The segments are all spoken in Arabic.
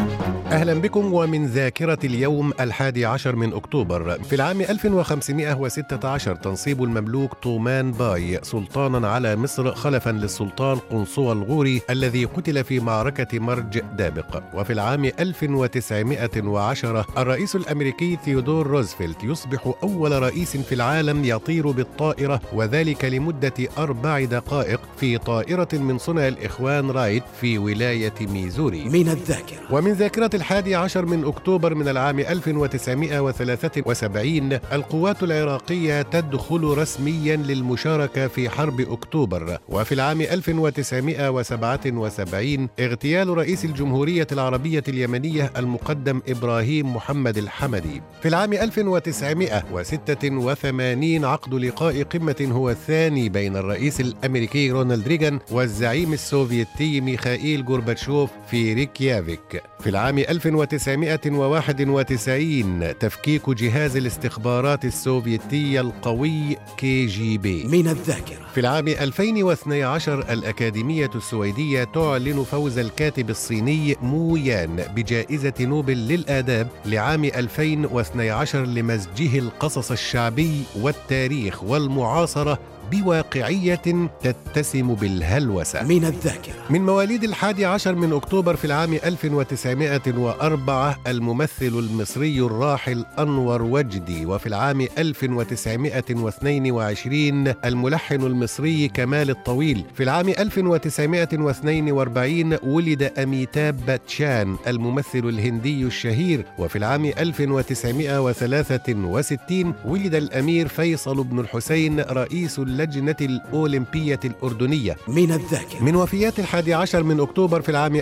أهلا بكم ومن ذاكرة اليوم الحادي عشر من أكتوبر. في العام 1516 تنصيب المملوك طومان باي سلطانا على مصر خلفا للسلطان قنصوى الغوري الذي قتل في معركة مرج دابق. وفي العام 1910 الرئيس الأمريكي ثيودور روزفلت يصبح أول رئيس في العالم يطير بالطائرة وذلك لمدة أربع دقائق في طائرة من صنع الإخوان رايت في ولاية ميزوري. من الذاكرة. ومن ذاكرة الحادي عشر من أكتوبر من العام 1973 القوات العراقية تدخل رسميا للمشاركة في حرب أكتوبر. وفي العام 1977 اغتيال رئيس الجمهورية العربية اليمنية المقدم إبراهيم محمد الحمدي. في العام 1986 عقد لقاء قمة هو الثاني بين الرئيس الأمريكي رونالد ريغان والزعيم السوفيتي ميخائيل غورباتشوف في ريكيافيك. في العام 1991 تفكيك جهاز الاستخبارات السوفيتي القوي KGB. من الذاكرة. في العام 2012 الأكاديمية السويدية تعلن فوز الكاتب الصيني مو يان بجائزة نوبل للآداب لعام 2012 لمزجه القصص الشعبي والتاريخ والمعاصرة بواقعية تتسم بالهلوسة. من الذاكرة. من مواليد الحادي عشر من أكتوبر في العام 1904 الممثل المصري الراحل أنور وجدي. وفي العام 1922 الملحن المصري كمال الطويل. في العام 1942 ولد أميتاب باتشان الممثل الهندي الشهير. وفي العام 1963 ولد الأمير فيصل بن الحسين رئيس اللجنة الأولمبية الأردنية. من الذاكرة. من وفيات الحادي عشر من أكتوبر في العام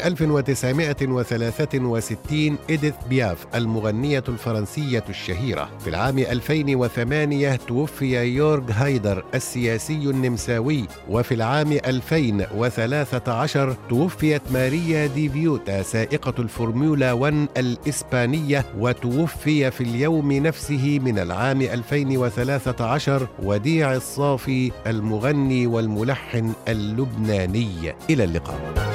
1963 إديث بياف المغنية الفرنسية الشهيرة. في العام 2008 توفي يورغ هايدر السياسي النمساوي. وفي العام 2013 توفيت ماريا دي فيوتا سائقة الفورمولا 1 الإسبانية. وتوفي في اليوم نفسه من العام 2013 وديع الصافي المغني والملحن اللبناني. إلى اللقاء.